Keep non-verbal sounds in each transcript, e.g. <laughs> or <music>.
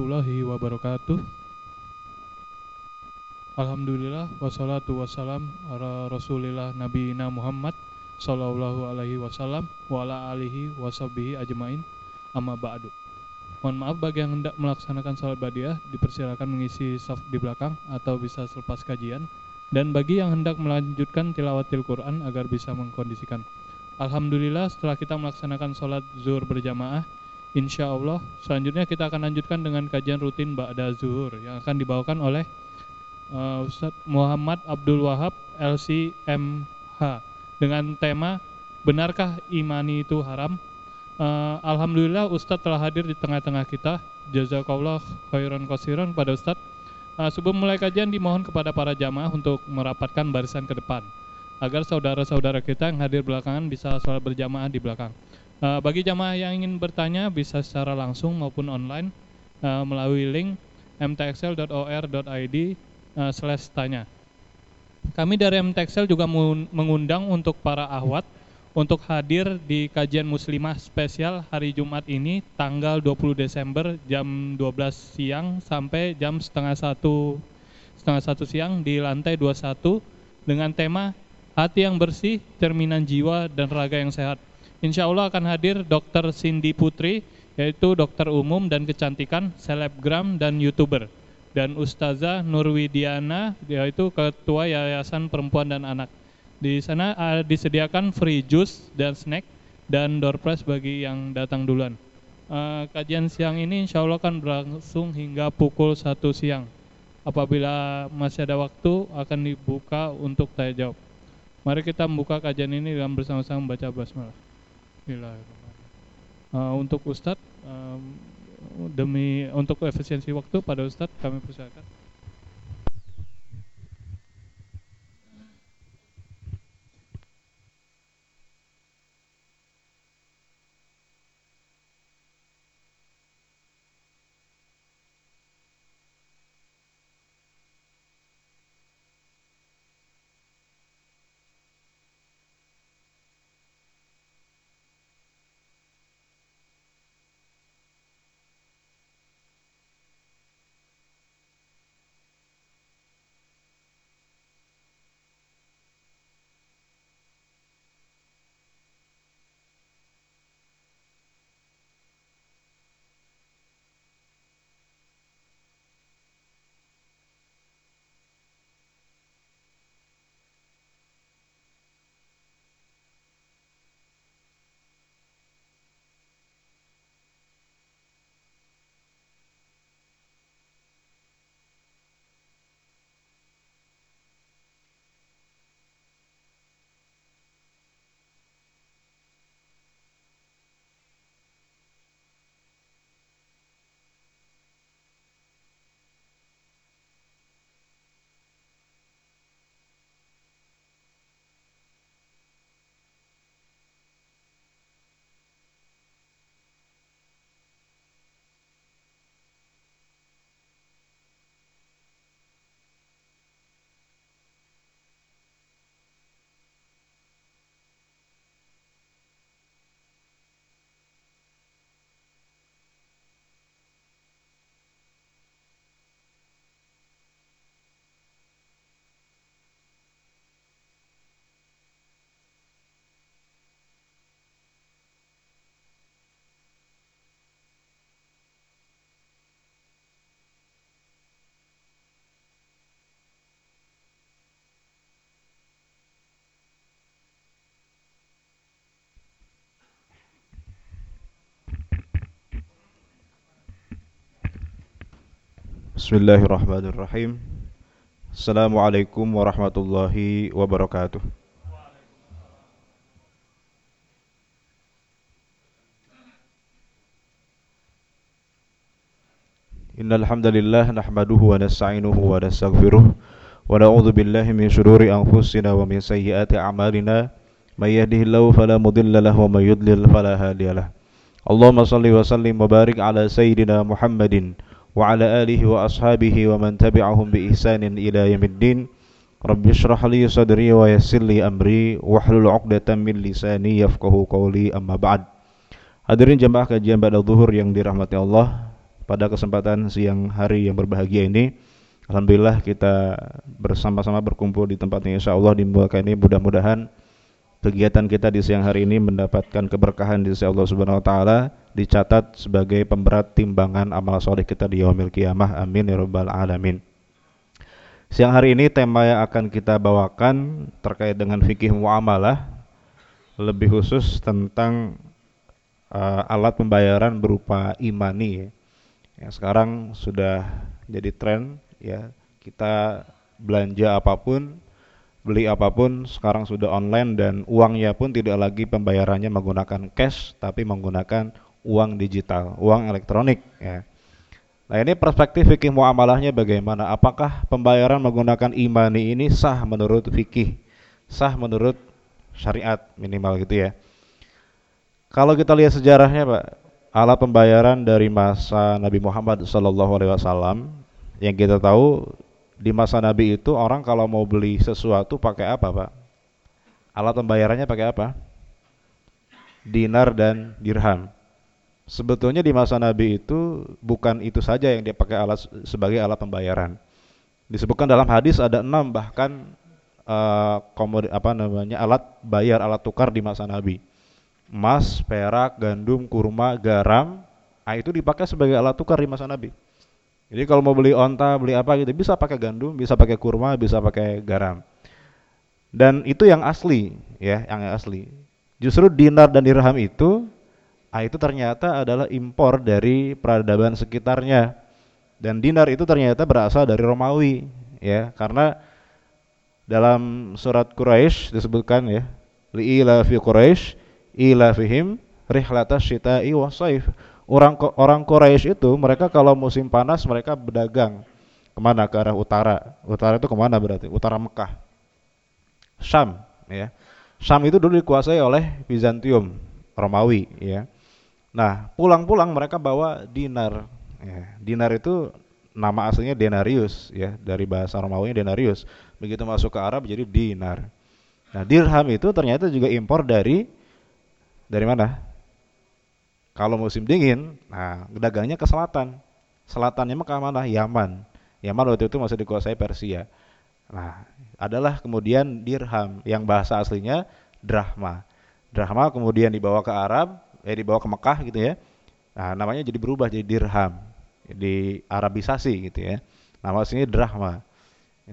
warahmatullahi wabarakatuh. Alhamdulillah wassalatu wassalam ala rasulillah nabiyina Muhammad sallallahu alaihi wasallam wa ala alihi washabihi ajmain. Amma ba'du. Mohon maaf bagi yang hendak melaksanakan salat badiah dipersilakan mengisi saf di belakang atau bisa selepas kajian. Dan bagi yang hendak melanjutkan tilawatil Quran agar bisa mengkondisikan. Alhamdulillah setelah kita melaksanakan sholat zuhur berjamaah Insya Allah selanjutnya kita akan lanjutkan dengan kajian rutin Ba'da Zuhur yang akan dibawakan oleh uh, Ustadz Muhammad Abdul Wahab LCMH dengan tema Benarkah imani itu haram? Uh, Alhamdulillah Ustadz telah hadir di tengah-tengah kita. Jazakallah khairan kosiran pada Ustadz. Uh, Sebelum mulai kajian dimohon kepada para jamaah untuk merapatkan barisan ke depan Agar saudara-saudara kita yang hadir belakangan bisa sholat berjamaah di belakang Uh, bagi jamaah yang ingin bertanya bisa secara langsung maupun online uh, melalui link mtxl.or.id uh, slash tanya. Kami dari MTXL juga mengundang untuk para ahwat untuk hadir di kajian muslimah spesial hari Jumat ini tanggal 20 Desember jam 12 siang sampai jam setengah satu setengah satu siang di lantai 21 dengan tema hati yang bersih, cerminan jiwa dan raga yang sehat. Insya Allah akan hadir Dr. Cindy Putri, yaitu dokter umum dan kecantikan, selebgram dan youtuber. Dan Ustazah Nurwidiana, yaitu ketua Yayasan Perempuan dan Anak. Di sana disediakan free juice dan snack dan door prize bagi yang datang duluan. Uh, kajian siang ini insya Allah akan berlangsung hingga pukul 1 siang. Apabila masih ada waktu akan dibuka untuk tanya jawab. Mari kita membuka kajian ini dengan bersama-sama membaca basmalah. Uh, untuk Ustadz um, demi untuk efisiensi waktu pada Ustadz kami persilakan. Bismillahirrahmanirrahim. Assalamualaikum warahmatullahi wabarakatuh. Innal hamdalillah nahmaduhu wa nasta'inuhu wa nastaghfiruh wa billahi min shururi anfusina wa min sayyiati a'malina. May yahdihillahu fala mudilla lahu wa may yudlil fala hadiyalah Allahumma salli wa sallim wa barik ala sayyidina Muhammadin وعلى آله وأصحابه ومن تبعهم بإحسان إلى يوم الدين رب اشرح لي صدري ويسر لي أمري واحلل عقدة من لساني يفقه قولي أما بعد Hadirin jemaah kajian pada zuhur yang dirahmati Allah pada kesempatan siang hari yang berbahagia ini. Alhamdulillah kita bersama-sama berkumpul di tempat ini insya Allah di muka ini mudah-mudahan kegiatan kita di siang hari ini mendapatkan keberkahan di sisi Allah Subhanahu wa taala dicatat sebagai pemberat timbangan amal soleh kita di yaumil kiamah amin ya rabbal alamin. Siang hari ini tema yang akan kita bawakan terkait dengan fikih muamalah lebih khusus tentang uh, alat pembayaran berupa imani ya. sekarang sudah jadi tren ya kita belanja apa pun beli apa pun sekarang sudah online dan uangnya pun tidak lagi pembayarannya menggunakan cash tapi menggunakan uang digital, uang elektronik ya. Nah, ini perspektif fikih muamalahnya bagaimana? Apakah pembayaran menggunakan imani ini sah menurut fikih? Sah menurut syariat minimal gitu ya. Kalau kita lihat sejarahnya, Pak, alat pembayaran dari masa Nabi Muhammad SAW yang kita tahu di masa Nabi itu orang kalau mau beli sesuatu pakai apa, Pak? Alat pembayarannya pakai apa? Dinar dan dirham. Sebetulnya di masa Nabi itu bukan itu saja yang dia pakai alat sebagai alat pembayaran. Disebutkan dalam hadis ada enam bahkan uh, apa namanya alat bayar alat tukar di masa Nabi emas, perak, gandum, kurma, garam, ah itu dipakai sebagai alat tukar di masa Nabi. Jadi kalau mau beli onta, beli apa gitu, bisa pakai gandum, bisa pakai kurma, bisa pakai garam. Dan itu yang asli, ya, yang asli. Justru dinar dan dirham itu, ah itu ternyata adalah impor dari peradaban sekitarnya. Dan dinar itu ternyata berasal dari Romawi, ya, karena dalam surat Quraisy disebutkan ya, li'ila fi Quraisy ilafihim rihlatas syita'i wasaif. Orang orang Quraisy itu mereka kalau musim panas mereka berdagang ke mana ke arah utara. Utara itu ke mana berarti? Utara Mekah. Syam, ya. Syam itu dulu dikuasai oleh Bizantium, Romawi, ya. Nah, pulang-pulang mereka bawa dinar. Ya, dinar itu nama aslinya denarius, ya, dari bahasa Romawi denarius. Begitu masuk ke Arab jadi dinar. Nah, dirham itu ternyata juga impor dari dari mana? Kalau musim dingin, nah dagangnya ke selatan. Selatannya ke mana? Yaman. Yaman waktu itu masih dikuasai Persia. Nah, adalah kemudian dirham yang bahasa aslinya drahma. Drahma kemudian dibawa ke Arab, eh dibawa ke Mekah gitu ya. Nah, namanya jadi berubah jadi dirham. Di Arabisasi gitu ya. Nama aslinya drahma.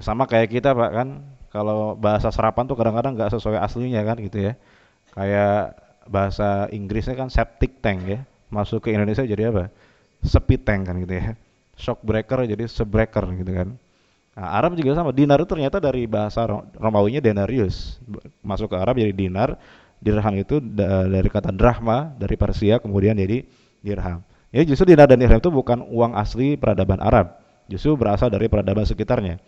Sama kayak kita Pak kan, kalau bahasa serapan tuh kadang-kadang nggak sesuai aslinya kan gitu ya. Kayak bahasa Inggrisnya kan septic tank ya. Masuk ke Indonesia jadi apa? Speed tank kan gitu ya. Shock breaker jadi sebreaker gitu kan. Nah, Arab juga sama. Dinar itu ternyata dari bahasa Romawinya denarius. Masuk ke Arab jadi dinar. Dirham itu dari kata drahma dari Persia kemudian jadi dirham. Ya justru dinar dan dirham itu bukan uang asli peradaban Arab. Justru berasal dari peradaban sekitarnya.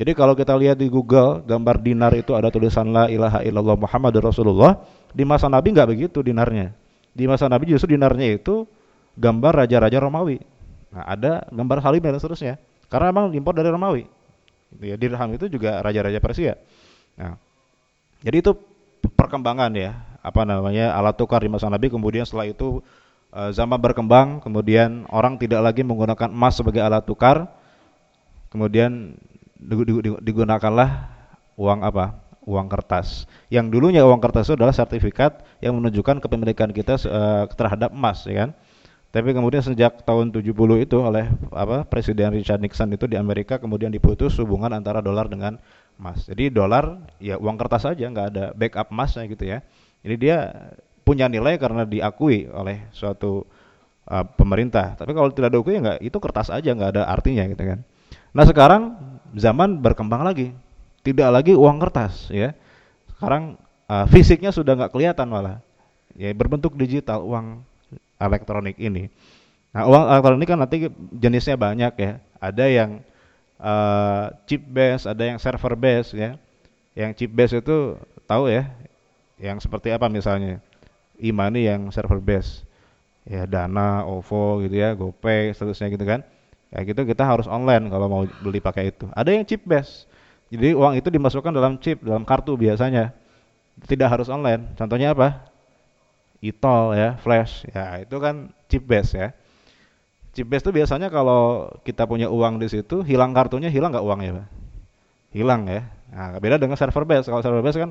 Jadi kalau kita lihat di Google gambar dinar itu ada tulisan la ilaha illallah Muhammadur Rasulullah di masa Nabi nggak begitu dinarnya. Di masa Nabi justru dinarnya itu gambar raja-raja Romawi. Nah, ada gambar Halim dan seterusnya. Karena memang impor dari Romawi. Ya, dirham itu juga raja-raja Persia. Nah, jadi itu perkembangan ya, apa namanya alat tukar di masa Nabi. Kemudian setelah itu eh, zaman berkembang, kemudian orang tidak lagi menggunakan emas sebagai alat tukar. Kemudian digunakanlah uang apa? Uang kertas. Yang dulunya uang kertas itu adalah sertifikat yang menunjukkan kepemilikan kita uh, terhadap emas, ya kan? Tapi kemudian sejak tahun 70 itu oleh apa Presiden Richard Nixon itu di Amerika kemudian diputus hubungan antara dolar dengan emas. Jadi dolar ya uang kertas saja, nggak ada backup emasnya gitu ya. Jadi dia punya nilai karena diakui oleh suatu uh, pemerintah. Tapi kalau tidak diakui ya nggak itu kertas aja nggak ada artinya gitu kan. Nah sekarang zaman berkembang lagi tidak lagi uang kertas ya. Sekarang uh, fisiknya sudah nggak kelihatan malah. Ya berbentuk digital uang elektronik ini. Nah uang elektronik kan nanti jenisnya banyak ya. Ada yang uh, chip base ada yang server base ya. Yang chip base itu tahu ya yang seperti apa misalnya. Imani yang server base. Ya dana ovo gitu ya gopay seterusnya gitu kan. Ya gitu kita harus online kalau mau beli pakai itu. Ada yang chip base jadi uang itu dimasukkan dalam chip, dalam kartu biasanya. Tidak harus online. Contohnya apa? e ya, flash. Ya, itu kan chip base ya. Chip base itu biasanya kalau kita punya uang di situ, hilang kartunya, hilang nggak uangnya, Pak? Hilang ya. Nah, beda dengan server base. Kalau server base kan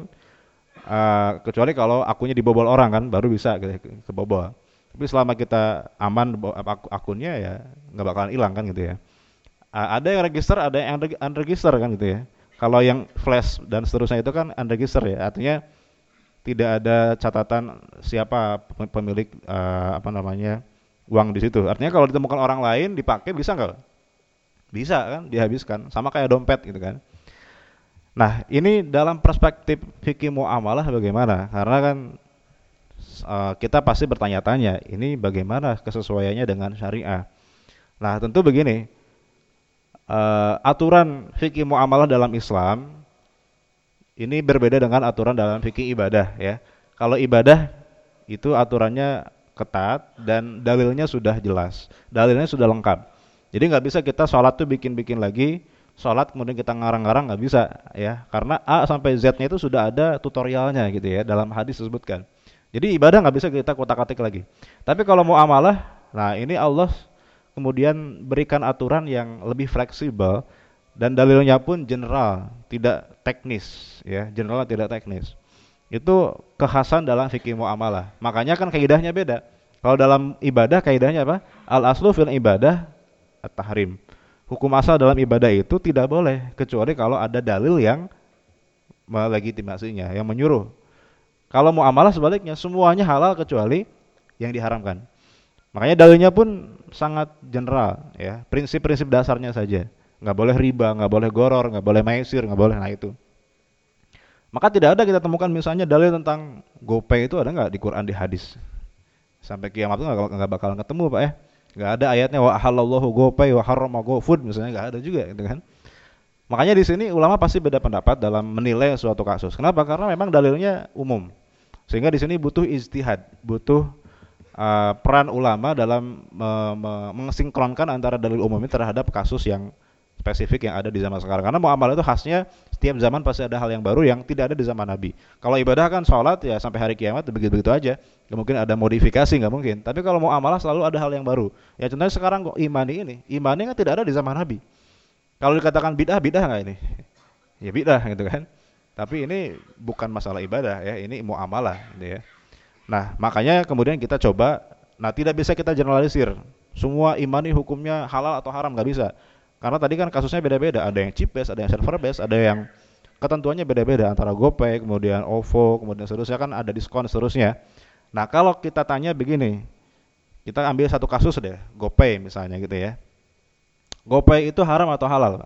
uh, kecuali kalau akunnya dibobol orang kan, baru bisa gitu, kebobol. Tapi selama kita aman ak akunnya ya nggak bakalan hilang kan gitu ya. Uh, ada yang register, ada yang unregister kan gitu ya. Kalau yang flash dan seterusnya itu kan unregister ya, artinya tidak ada catatan siapa pemilik uh, apa namanya uang di situ. Artinya kalau ditemukan orang lain dipakai bisa nggak? Bisa kan, dihabiskan. Sama kayak dompet gitu kan. Nah, ini dalam perspektif fikih muamalah bagaimana? Karena kan uh, kita pasti bertanya-tanya, ini bagaimana kesesuaiannya dengan syariah? Nah, tentu begini. Uh, aturan fikih muamalah dalam Islam ini berbeda dengan aturan dalam fikih ibadah ya. Kalau ibadah itu aturannya ketat dan dalilnya sudah jelas, dalilnya sudah lengkap. Jadi nggak bisa kita sholat tuh bikin-bikin lagi, sholat kemudian kita ngarang-ngarang nggak bisa ya, karena A sampai Z-nya itu sudah ada tutorialnya gitu ya dalam hadis disebutkan. Jadi ibadah nggak bisa kita kotak-katik lagi. Tapi kalau mau amalah, nah ini Allah kemudian berikan aturan yang lebih fleksibel dan dalilnya pun general, tidak teknis ya, general tidak teknis. Itu kekhasan dalam fikih muamalah. Makanya kan kaidahnya beda. Kalau dalam ibadah kaidahnya apa? Al aslu fil ibadah at-tahrim. Hukum asal dalam ibadah itu tidak boleh kecuali kalau ada dalil yang melegitimasinya, yang menyuruh. Kalau muamalah sebaliknya semuanya halal kecuali yang diharamkan. Makanya dalilnya pun sangat general ya, prinsip-prinsip dasarnya saja. Nggak boleh riba, nggak boleh goror, nggak boleh maisir, nggak boleh nah itu. Maka tidak ada kita temukan misalnya dalil tentang GoPay itu ada nggak di Quran di hadis? Sampai kiamat itu nggak bakalan ketemu pak ya. Nggak ada ayatnya wa halallahu GoPay wa harrama GoFood misalnya nggak ada juga gitu kan. Makanya di sini ulama pasti beda pendapat dalam menilai suatu kasus. Kenapa? Karena memang dalilnya umum. Sehingga di sini butuh ijtihad, butuh uh, peran ulama dalam uh, mensinkronkan antara dalil umum terhadap kasus yang spesifik yang ada di zaman sekarang. Karena muamalah itu khasnya setiap zaman pasti ada hal yang baru yang tidak ada di zaman Nabi. Kalau ibadah kan sholat ya sampai hari kiamat begitu-begitu aja. Gak mungkin ada modifikasi, nggak mungkin. Tapi kalau mau amalah selalu ada hal yang baru. Ya contohnya sekarang kok imani ini, imani kan tidak ada di zaman Nabi. Kalau dikatakan bid'ah, bid'ah nggak ini? <laughs> Ya bid'ah gitu kan. Tapi ini bukan masalah ibadah ya, ini mau amalah gitu ya. Nah, makanya kemudian kita coba, nah tidak bisa kita generalisir. Semua imani hukumnya halal atau haram nggak bisa. Karena tadi kan kasusnya beda-beda, ada yang chip base, ada yang server base, ada yang ketentuannya beda-beda antara GoPay, kemudian OVO, kemudian seterusnya kan ada diskon seterusnya. Nah, kalau kita tanya begini, kita ambil satu kasus deh, GoPay misalnya gitu ya. GoPay itu haram atau halal?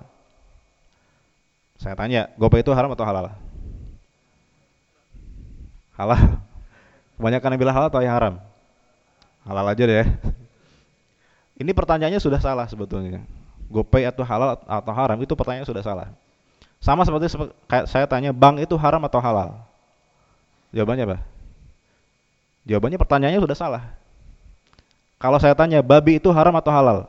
Saya tanya, GoPay itu haram atau halal? Halal. Kebanyakan yang bilang halal atau yang haram? Halal aja deh. <laughs> Ini pertanyaannya sudah salah sebetulnya. GoPay atau halal atau haram itu pertanyaan sudah salah. Sama seperti kayak saya tanya bank itu haram atau halal. Jawabannya apa? Jawabannya pertanyaannya sudah salah. Kalau saya tanya babi itu haram atau halal?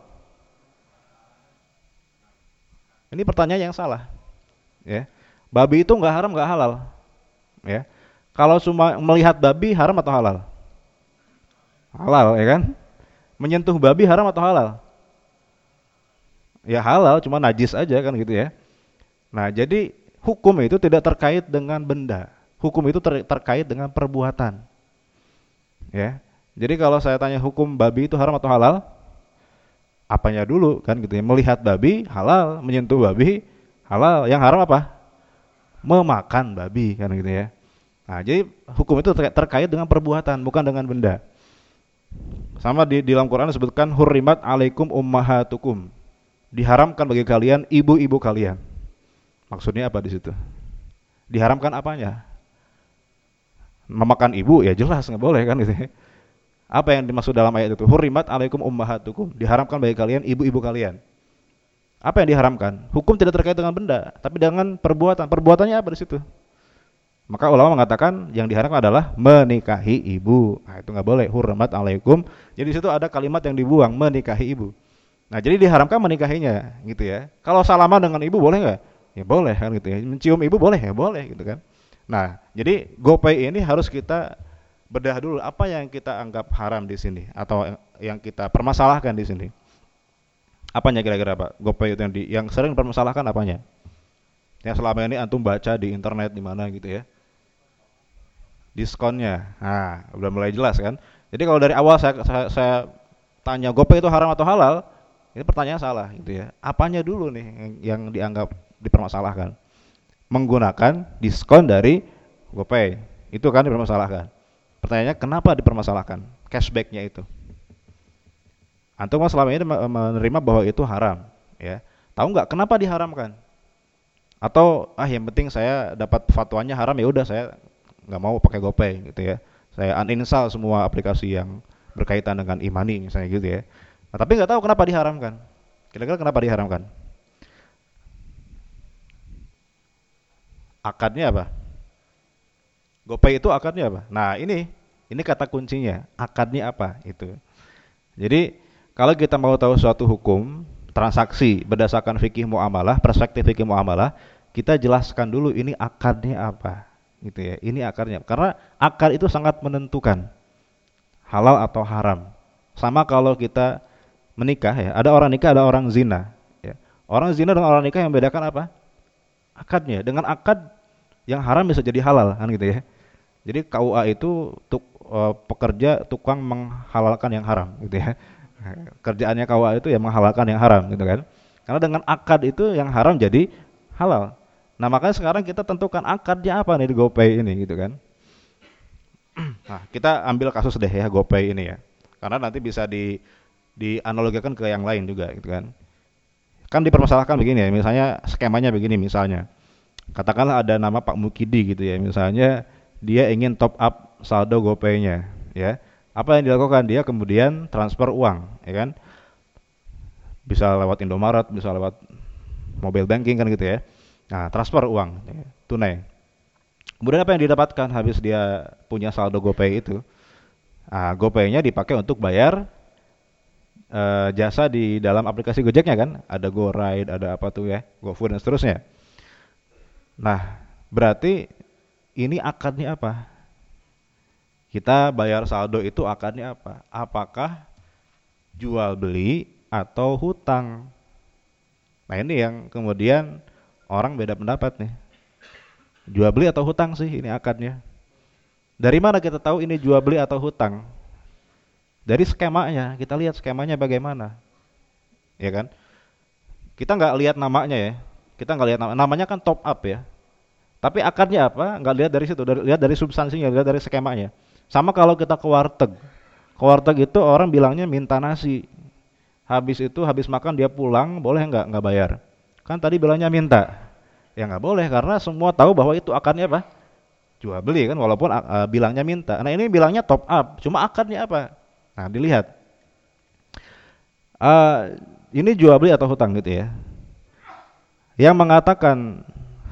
Ini pertanyaan yang salah. Ya. Babi itu nggak haram nggak halal. Ya. Kalau cuma melihat babi haram atau halal? Halal ya kan? Menyentuh babi haram atau halal? ya halal cuma najis aja kan gitu ya. Nah, jadi hukum itu tidak terkait dengan benda. Hukum itu ter terkait dengan perbuatan. Ya. Jadi kalau saya tanya hukum babi itu haram atau halal? Apanya dulu kan gitu ya. Melihat babi halal, menyentuh babi halal. Yang haram apa? Memakan babi kan gitu ya. Nah, jadi hukum itu terkait dengan perbuatan, bukan dengan benda. Sama di, di dalam Quran disebutkan hurrimat alaikum ummahatukum diharamkan bagi kalian ibu-ibu kalian. Maksudnya apa di situ? Diharamkan apanya? Memakan ibu ya jelas nggak boleh kan gitu. Apa yang dimaksud dalam ayat itu? Hurimat alaikum ummahatukum. Diharamkan bagi kalian ibu-ibu kalian. Apa yang diharamkan? Hukum tidak terkait dengan benda, tapi dengan perbuatan. Perbuatannya apa di situ? Maka ulama mengatakan yang diharamkan adalah menikahi ibu. Nah, itu nggak boleh. Hurmat alaikum. Jadi di situ ada kalimat yang dibuang menikahi ibu. Nah, jadi diharamkan menikahinya gitu ya. Kalau salaman dengan ibu boleh nggak? Ya boleh kan gitu ya. Mencium ibu boleh ya boleh gitu kan. Nah, jadi GoPay ini harus kita bedah dulu apa yang kita anggap haram di sini atau yang kita permasalahkan di sini. Apanya kira-kira Pak? GoPay itu yang di yang sering dipermasalahkan apanya? Yang selama ini antum baca di internet di mana gitu ya. Diskonnya. Nah, udah mulai jelas kan? Jadi kalau dari awal saya, saya, saya tanya GoPay itu haram atau halal, ini pertanyaan salah gitu ya. Apanya dulu nih yang, yang dianggap dipermasalahkan? Menggunakan diskon dari GoPay. Itu kan dipermasalahkan. Pertanyaannya kenapa dipermasalahkan? Cashbacknya itu. Antum kan selama ini menerima bahwa itu haram, ya. Tahu nggak kenapa diharamkan? Atau ah yang penting saya dapat fatwanya haram ya udah saya nggak mau pakai GoPay gitu ya. Saya uninstall semua aplikasi yang berkaitan dengan imani misalnya gitu ya. Nah, tapi nggak tahu kenapa diharamkan. Kira-kira kenapa diharamkan? Akadnya apa? GoPay itu akadnya apa? Nah ini, ini kata kuncinya. Akadnya apa? Itu. Jadi kalau kita mau tahu suatu hukum, transaksi berdasarkan fikih muamalah, perspektif fikih muamalah, kita jelaskan dulu ini akadnya apa, gitu ya. Ini akarnya. Karena akar itu sangat menentukan halal atau haram. Sama kalau kita menikah ya, ada orang nikah, ada orang zina. Ya. Orang zina dengan orang nikah yang membedakan apa? Akadnya. Dengan akad yang haram bisa jadi halal, kan gitu ya. Jadi KUA itu tuk, uh, pekerja tukang menghalalkan yang haram, gitu ya <laughs> kerjaannya KUA itu ya menghalalkan yang haram gitu kan. Karena dengan akad itu yang haram jadi halal. Nah makanya sekarang kita tentukan akadnya apa nih di GoPay ini gitu kan. <clears throat> Nah kita ambil kasus deh ya GoPay ini ya. Karena nanti bisa di dianalogikan ke yang lain juga gitu kan. Kan dipermasalahkan begini ya, misalnya skemanya begini misalnya. Katakanlah ada nama Pak Mukidi gitu ya, misalnya dia ingin top up saldo GoPay-nya ya apa yang dilakukan dia kemudian transfer uang ya kan bisa lewat Indomaret bisa lewat mobile banking kan gitu ya nah transfer uang ya, tunai. Kemudian apa yang didapatkan habis dia punya saldo GoPay itu? Nah, GoPay-nya dipakai untuk bayar uh, jasa di dalam aplikasi Gojeknya kan? Ada GoRide ada apa tuh ya? GoFood dan seterusnya. Nah berarti ini akadnya apa? Kita bayar saldo itu akarnya apa? Apakah jual beli atau hutang? Nah ini yang kemudian orang beda pendapat nih. Jual beli atau hutang sih ini akadnya. Dari mana kita tahu ini jual beli atau hutang? Dari skemanya, kita lihat skemanya bagaimana. Ya kan? Kita nggak lihat namanya ya. Kita nggak lihat nama, namanya kan top up ya. Tapi akarnya apa? Nggak lihat dari situ, dari, lihat dari substansinya, lihat dari skemanya. Sama kalau kita ke warteg. Ke warteg itu orang bilangnya minta nasi. Habis itu habis makan dia pulang, boleh nggak nggak bayar? Kan tadi bilangnya minta. Ya nggak boleh karena semua tahu bahwa itu akarnya apa? Jual beli kan walaupun uh, bilangnya minta. Nah ini bilangnya top up, cuma akarnya apa? Nah dilihat. Uh, ini jual beli atau hutang gitu ya. Yang mengatakan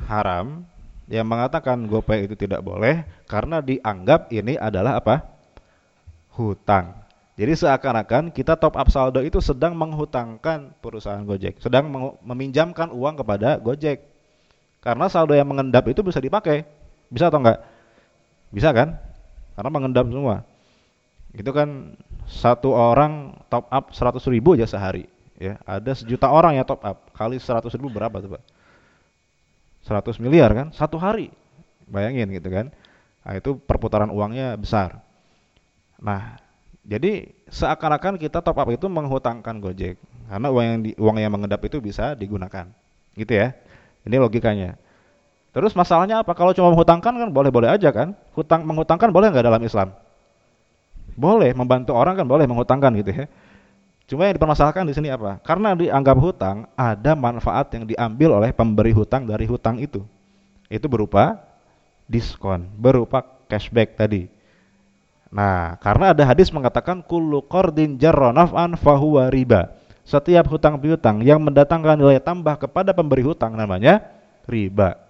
haram yang mengatakan GoPay itu tidak boleh karena dianggap ini adalah apa? hutang. Jadi seakan-akan kita top up saldo itu sedang menghutangkan perusahaan Gojek, sedang meminjamkan uang kepada Gojek. Karena saldo yang mengendap itu bisa dipakai. Bisa atau enggak? Bisa kan? Karena mengendap semua. Itu kan satu orang top up 100 ribu aja sehari. Ya, ada sejuta orang yang top up kali 100 ribu berapa tuh pak? 100 miliar kan satu hari bayangin gitu kan nah, itu perputaran uangnya besar nah jadi seakan-akan kita top up itu menghutangkan Gojek. Karena uang yang di, uang yang mengendap itu bisa digunakan. Gitu ya. Ini logikanya. Terus masalahnya apa? Kalau cuma menghutangkan kan boleh-boleh aja kan? Hutang menghutangkan boleh nggak dalam Islam? Boleh. Membantu orang kan boleh menghutangkan gitu ya. Cuma yang dipermasalahkan di sini apa? Karena dianggap hutang, ada manfaat yang diambil oleh pemberi hutang dari hutang itu. Itu berupa diskon, berupa cashback tadi. Nah, karena ada hadis mengatakan kullu qardin jarra naf'an fahuwa riba. Setiap hutang piutang yang mendatangkan nilai tambah kepada pemberi hutang namanya riba.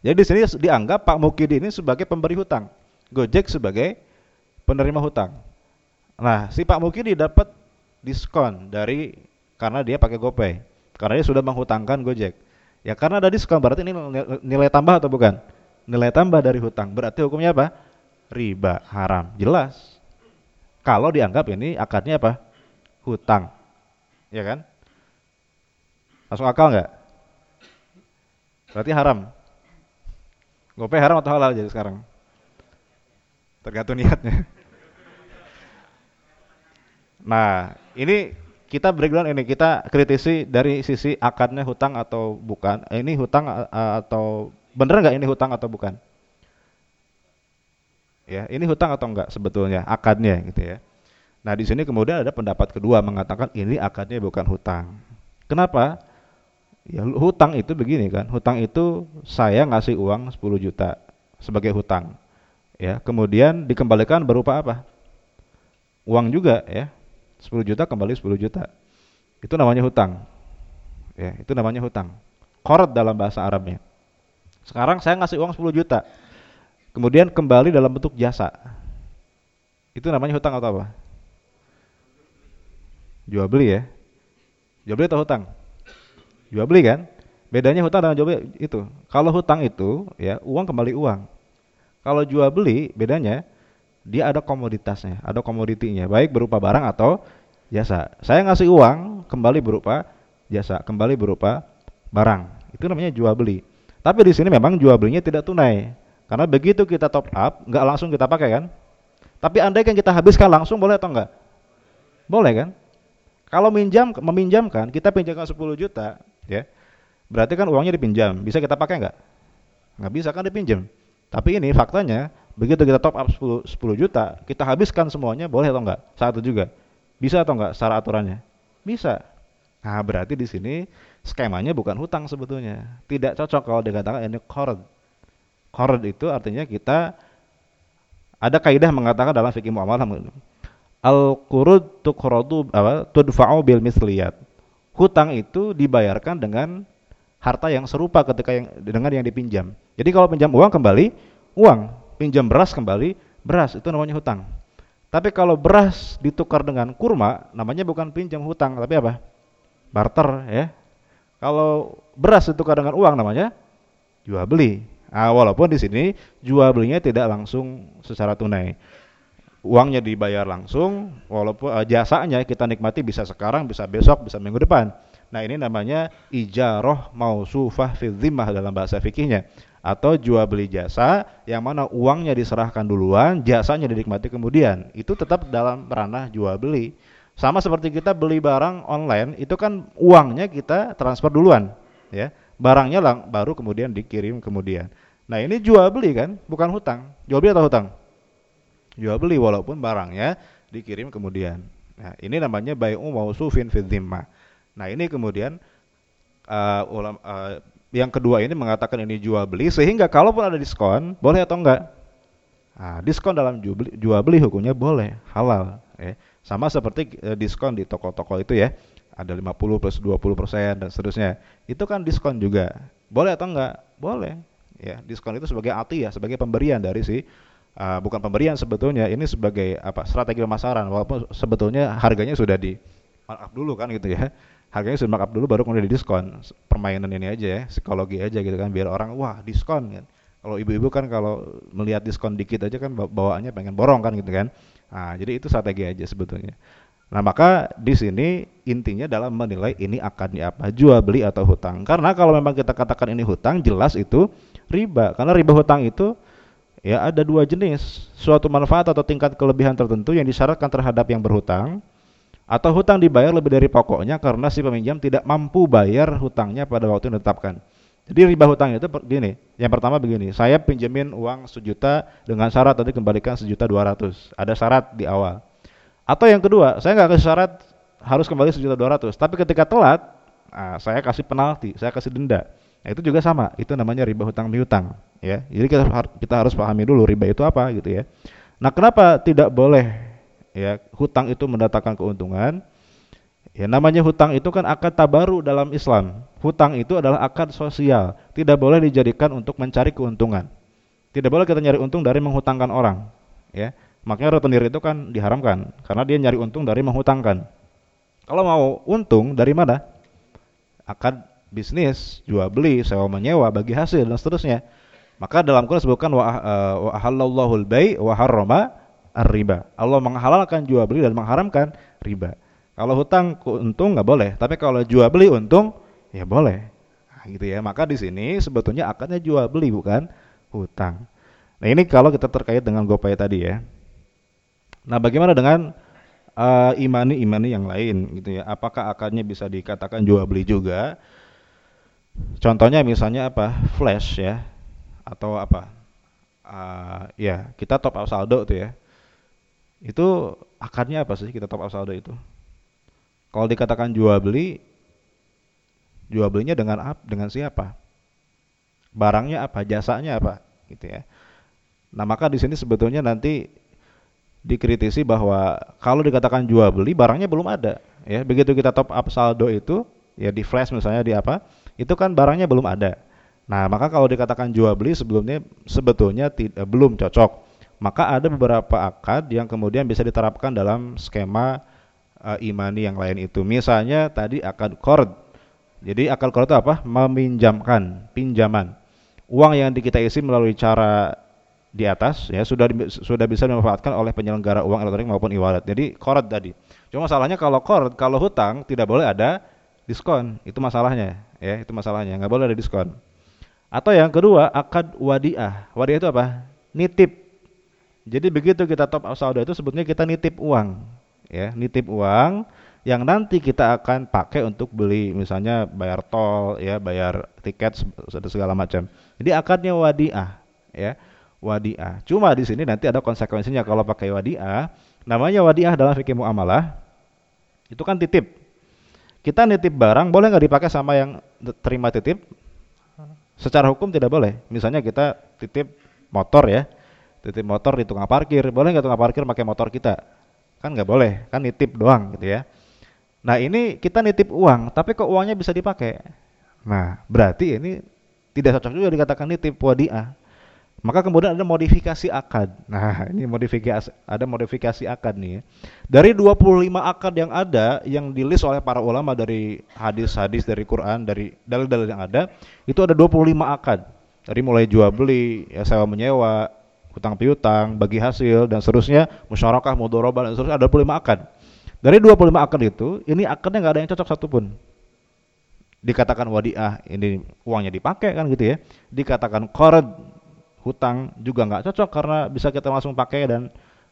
Jadi di sini dianggap Pak Mukidi ini sebagai pemberi hutang, Gojek sebagai penerima hutang. Nah, si Pak Mukidi dapat diskon dari karena dia pakai GoPay. Karena dia sudah menghutangkan Gojek. Ya karena ada diskon berarti ini nilai tambah atau bukan? Nilai tambah dari hutang. Berarti hukumnya apa? Riba, haram. Jelas. Kalau dianggap ini akadnya apa? Hutang. Ya kan? Masuk akal nggak? Berarti haram. Gopay haram atau halal jadi sekarang? Tergantung niatnya. Nah, ini kita breakdown ini kita kritisi dari sisi akadnya hutang atau bukan. Eh, ini hutang atau bener nggak ini hutang atau bukan? Ya, ini hutang atau enggak sebetulnya akadnya gitu ya. Nah, di sini kemudian ada pendapat kedua mengatakan ini akadnya bukan hutang. Kenapa? Ya hutang itu begini kan. Hutang itu saya ngasih uang 10 juta sebagai hutang. Ya, kemudian dikembalikan berupa apa? Uang juga ya. 10 juta kembali 10 juta. Itu namanya hutang. Ya, itu namanya hutang. Qard dalam bahasa Arabnya. Sekarang saya ngasih uang 10 juta. Kemudian kembali dalam bentuk jasa. Itu namanya hutang atau apa? Jual beli ya. Jual beli atau hutang? Jual beli kan? Bedanya hutang dengan jual beli itu. Kalau hutang itu ya uang kembali uang. Kalau jual beli bedanya dia ada komoditasnya, ada komoditinya, baik berupa barang atau jasa. Saya ngasih uang kembali berupa jasa, kembali berupa barang. Itu namanya jual beli. Tapi di sini memang jual belinya tidak tunai. Karena begitu kita top up, nggak langsung kita pakai kan? Tapi andai kan kita habiskan langsung boleh atau enggak? Boleh kan? Kalau minjam meminjamkan, kita pinjamkan 10 juta, ya. Berarti kan uangnya dipinjam, bisa kita pakai enggak? Nggak bisa kan dipinjam. Tapi ini faktanya Begitu kita top up 10, 10 juta, kita habiskan semuanya, boleh atau enggak? Satu juga. Bisa atau enggak secara aturannya? Bisa. Nah, berarti di sini skemanya bukan hutang sebetulnya. Tidak cocok kalau dikatakan ini qard. Qard itu artinya kita ada kaidah mengatakan dalam fikih muamalah al qurud tuqradu apa tudfa'u bil misliyat. Hutang itu dibayarkan dengan harta yang serupa ketika yang dengan yang dipinjam. Jadi kalau pinjam uang kembali uang, pinjam beras kembali beras itu namanya hutang. Tapi kalau beras ditukar dengan kurma, namanya bukan pinjam hutang, tapi apa? Barter ya. Kalau beras ditukar dengan uang namanya jual beli. Nah, walaupun di sini jual belinya tidak langsung secara tunai. Uangnya dibayar langsung, walaupun uh, jasanya kita nikmati bisa sekarang, bisa besok, bisa minggu depan. Nah, ini namanya ijaroh mausufah fi dalam bahasa fikihnya atau jual beli jasa yang mana uangnya diserahkan duluan, jasanya dinikmati kemudian. Itu tetap dalam ranah jual beli. Sama seperti kita beli barang online, itu kan uangnya kita transfer duluan, ya. Barangnya lang baru kemudian dikirim kemudian. Nah, ini jual beli kan, bukan hutang. Jual beli atau hutang? Jual beli walaupun barangnya dikirim kemudian. Nah, ini namanya bai'u mausufin fi Nah, ini kemudian uh, ulam, uh, yang kedua ini mengatakan ini jual beli sehingga kalaupun ada diskon boleh atau enggak nah, diskon dalam jual beli, jual beli hukumnya boleh halal ya. sama seperti eh, diskon di toko-toko itu ya ada 50 plus 20 persen dan seterusnya. Itu kan diskon juga. Boleh atau enggak? Boleh. Ya diskon itu sebagai arti ya sebagai pemberian dari si uh, bukan pemberian sebetulnya ini sebagai apa strategi pemasaran. Walaupun sebetulnya harganya sudah di markup dulu kan gitu ya. Harganya sudah markup dulu baru kemudian diskon permainan ini aja ya psikologi aja gitu kan biar orang wah diskon kan. Kalau ibu-ibu kan kalau melihat diskon dikit aja kan bawaannya pengen borong kan gitu kan. Nah jadi itu strategi aja sebetulnya nah maka di sini intinya dalam menilai ini akan apa jual beli atau hutang karena kalau memang kita katakan ini hutang jelas itu riba karena riba hutang itu ya ada dua jenis suatu manfaat atau tingkat kelebihan tertentu yang disyaratkan terhadap yang berhutang atau hutang dibayar lebih dari pokoknya karena si peminjam tidak mampu bayar hutangnya pada waktu yang ditetapkan. Jadi riba hutang itu begini, yang pertama begini, saya pinjemin uang sejuta dengan syarat tadi kembalikan sejuta dua ratus, ada syarat di awal. Atau yang kedua, saya nggak kasih syarat harus kembali sejuta dua ratus, tapi ketika telat, nah, saya kasih penalti, saya kasih denda. Nah, itu juga sama, itu namanya riba hutang piutang, ya. Jadi kita, kita harus pahami dulu riba itu apa gitu ya. Nah, kenapa tidak boleh ya hutang itu mendatangkan keuntungan? Ya namanya hutang itu kan akad tabaru dalam Islam. Hutang itu adalah akad sosial. Tidak boleh dijadikan untuk mencari keuntungan. Tidak boleh kita nyari untung dari menghutangkan orang ya makanya retenir itu kan diharamkan karena dia nyari untung dari menghutangkan kalau mau untung dari mana akad bisnis jual beli sewa menyewa bagi hasil dan seterusnya maka dalam Quran disebutkan wa uh, halallahu al-bai' wa harrama riba. Allah menghalalkan jual beli dan mengharamkan riba. Kalau hutang untung nggak boleh, tapi kalau jual beli untung Ya boleh. Nah, gitu ya. Maka di sini sebetulnya akadnya jual beli bukan hutang. Nah, ini kalau kita terkait dengan gopay tadi ya. Nah, bagaimana dengan uh, imani-imani yang lain gitu ya? Apakah akadnya bisa dikatakan jual beli juga? Contohnya misalnya apa? Flash ya atau apa? Uh, ya, kita top up saldo tuh ya. Itu akadnya apa sih kita top up saldo itu? Kalau dikatakan jual beli, jual belinya dengan apa? Dengan siapa? Barangnya apa? Jasanya apa? Gitu ya. Nah maka di sini sebetulnya nanti dikritisi bahwa kalau dikatakan jual beli barangnya belum ada ya begitu kita top up saldo itu ya di flash misalnya di apa itu kan barangnya belum ada nah maka kalau dikatakan jual beli sebelumnya sebetulnya tidak belum cocok maka ada beberapa akad yang kemudian bisa diterapkan dalam skema uh, imani yang lain itu. Misalnya tadi akad qard. Jadi akad qard itu apa? Meminjamkan, pinjaman. Uang yang kita isi melalui cara di atas ya sudah sudah bisa dimanfaatkan oleh penyelenggara uang elektronik maupun e-wallet. Jadi qard tadi. Cuma masalahnya kalau qard, kalau hutang tidak boleh ada diskon. Itu masalahnya ya, itu masalahnya. nggak boleh ada diskon. Atau yang kedua, akad wadiah. Wadiah itu apa? Nitip. Jadi begitu kita top up saldo itu sebetulnya kita nitip uang ya nitip uang yang nanti kita akan pakai untuk beli misalnya bayar tol ya bayar tiket segala macam jadi akadnya wadiah ya wadiah. Cuma di sini nanti ada konsekuensinya kalau pakai wadiah. Namanya wadiah dalam fikih muamalah itu kan titip. Kita nitip barang boleh nggak dipakai sama yang terima titip? Secara hukum tidak boleh. Misalnya kita titip motor ya titip motor di tukang parkir. Boleh nggak tukang parkir pakai motor kita? Kan nggak boleh, kan nitip doang gitu ya. Nah ini kita nitip uang, tapi kok uangnya bisa dipakai? Nah berarti ini tidak cocok juga dikatakan nitip wadiah. Maka kemudian ada modifikasi akad. Nah, <laughs> ini modifikasi ada modifikasi akad nih. Ya. Dari 25 akad yang ada yang dilis oleh para ulama dari hadis-hadis dari Quran, dari dalil-dalil yang ada, itu ada 25 akad. Dari mulai jual beli, ya sewa menyewa, hutang piutang, bagi hasil dan seterusnya, musyarakah, mudharabah dan seterusnya ada 25 akad. Dari 25 akad itu, ini akadnya nggak ada yang cocok satupun. Dikatakan wadiah, ini uangnya dipakai kan gitu ya. Dikatakan qard, hutang juga nggak cocok karena bisa kita langsung pakai dan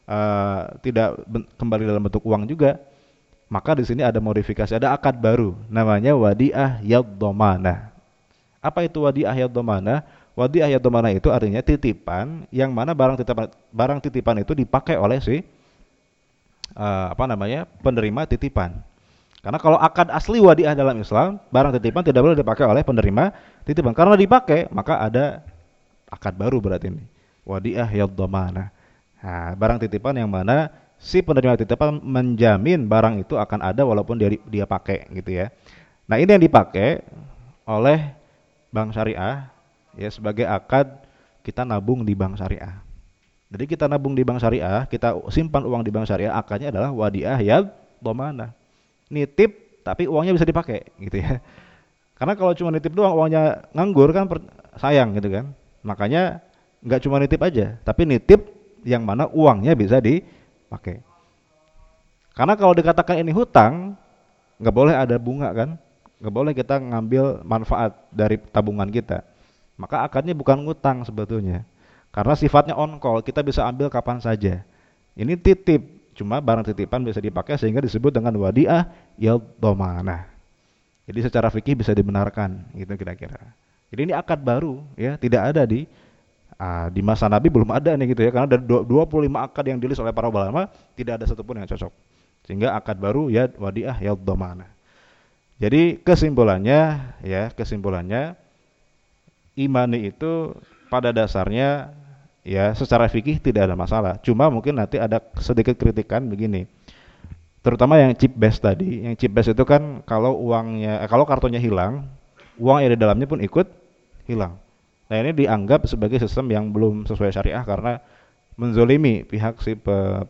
uh, tidak kembali dalam bentuk uang juga. Maka di sini ada modifikasi, ada akad baru namanya wadiah yaddomana. Apa itu wadiah yaddomana? Wadi ayat domana itu artinya titipan yang mana barang titipan barang titipan itu dipakai oleh si uh, apa namanya penerima titipan. Karena kalau akad asli wadiah dalam Islam, barang titipan tidak boleh dipakai oleh penerima titipan. Karena dipakai, maka ada akad baru berarti ini. Wadiah domana. Nah, barang titipan yang mana si penerima titipan menjamin barang itu akan ada walaupun dia dia pakai gitu ya. Nah, ini yang dipakai oleh bank syariah ya sebagai akad kita nabung di bank syariah. Jadi kita nabung di bank syariah, kita simpan uang di bank syariah, akadnya adalah wadiah ya domana. Nitip tapi uangnya bisa dipakai gitu ya. Karena kalau cuma nitip doang uangnya nganggur kan sayang gitu kan. Makanya nggak cuma nitip aja, tapi nitip yang mana uangnya bisa dipakai. Karena kalau dikatakan ini hutang, nggak boleh ada bunga kan, nggak boleh kita ngambil manfaat dari tabungan kita maka akadnya bukan ngutang sebetulnya. Karena sifatnya on call, kita bisa ambil kapan saja. Ini titip, cuma barang titipan bisa dipakai sehingga disebut dengan wadiah domana. Jadi secara fikih bisa dibenarkan, gitu kira-kira. Jadi ini akad baru, ya, tidak ada di uh, di masa Nabi belum ada nih gitu ya, karena dari 25 akad yang ditulis oleh para ulama tidak ada satupun yang cocok. Sehingga akad baru ya wadiah domana. Jadi kesimpulannya, ya kesimpulannya imani itu pada dasarnya ya secara fikih tidak ada masalah. Cuma mungkin nanti ada sedikit kritikan begini. Terutama yang chip base tadi, yang chip base itu kan kalau uangnya eh, kalau kartunya hilang, uang yang di dalamnya pun ikut hilang. Nah, ini dianggap sebagai sistem yang belum sesuai syariah karena menzolimi pihak si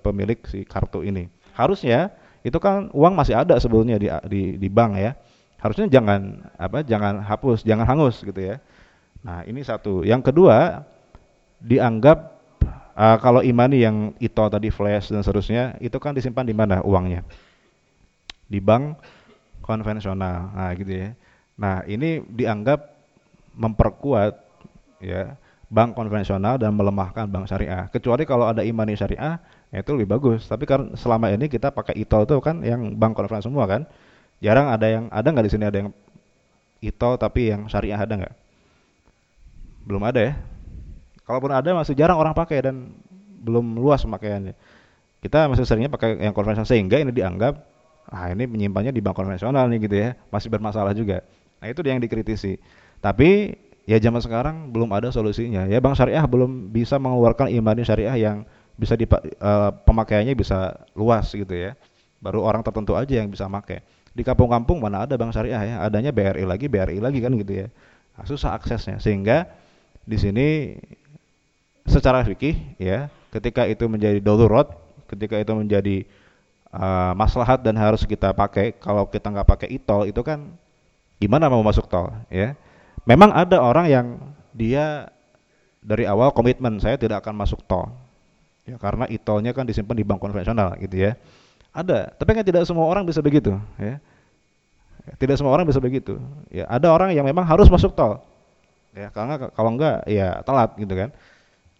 pemilik si kartu ini. Harusnya itu kan uang masih ada sebelumnya di di, di bank ya. Harusnya jangan apa jangan hapus, jangan hangus gitu ya Nah, ini satu. Yang kedua, dianggap uh, kalau imani yang itu tadi flash dan seterusnya, itu kan disimpan di mana uangnya? Di bank konvensional. Nah, gitu ya. Nah, ini dianggap memperkuat ya bank konvensional dan melemahkan bank syariah. Kecuali kalau ada imani syariah, ya itu lebih bagus. Tapi kan selama ini kita pakai ITOL itu kan yang bank konvensional semua kan. Jarang ada yang ada nggak di sini ada yang ITOL tapi yang syariah ada nggak? Belum ada ya. Kalaupun ada masih jarang orang pakai dan belum luas pemakaiannya. Kita masih seringnya pakai yang konvensional sehingga ini dianggap ah ini menyimpannya di bank konvensional nih gitu ya, masih bermasalah juga. Nah, itu yang dikritisi. Tapi ya zaman sekarang belum ada solusinya. Ya bank syariah belum bisa mengeluarkan imani syariah yang bisa di uh, pemakaiannya bisa luas gitu ya. Baru orang tertentu aja yang bisa pakai. Di kampung-kampung mana ada bank syariah ya, adanya BRI lagi, BRI lagi kan gitu ya. Nah, susah aksesnya sehingga di sini secara fikih ya, ketika itu menjadi darurat, ketika itu menjadi uh, maslahat dan harus kita pakai, kalau kita nggak pakai itol itu kan gimana mau masuk tol ya? Memang ada orang yang dia dari awal komitmen saya tidak akan masuk tol. Ya karena itolnya kan disimpan di bank konvensional gitu ya. Ada tapi kan tidak semua orang bisa begitu ya. Tidak semua orang bisa begitu ya. Ada orang yang memang harus masuk tol ya. Karena kalau enggak ya telat gitu kan.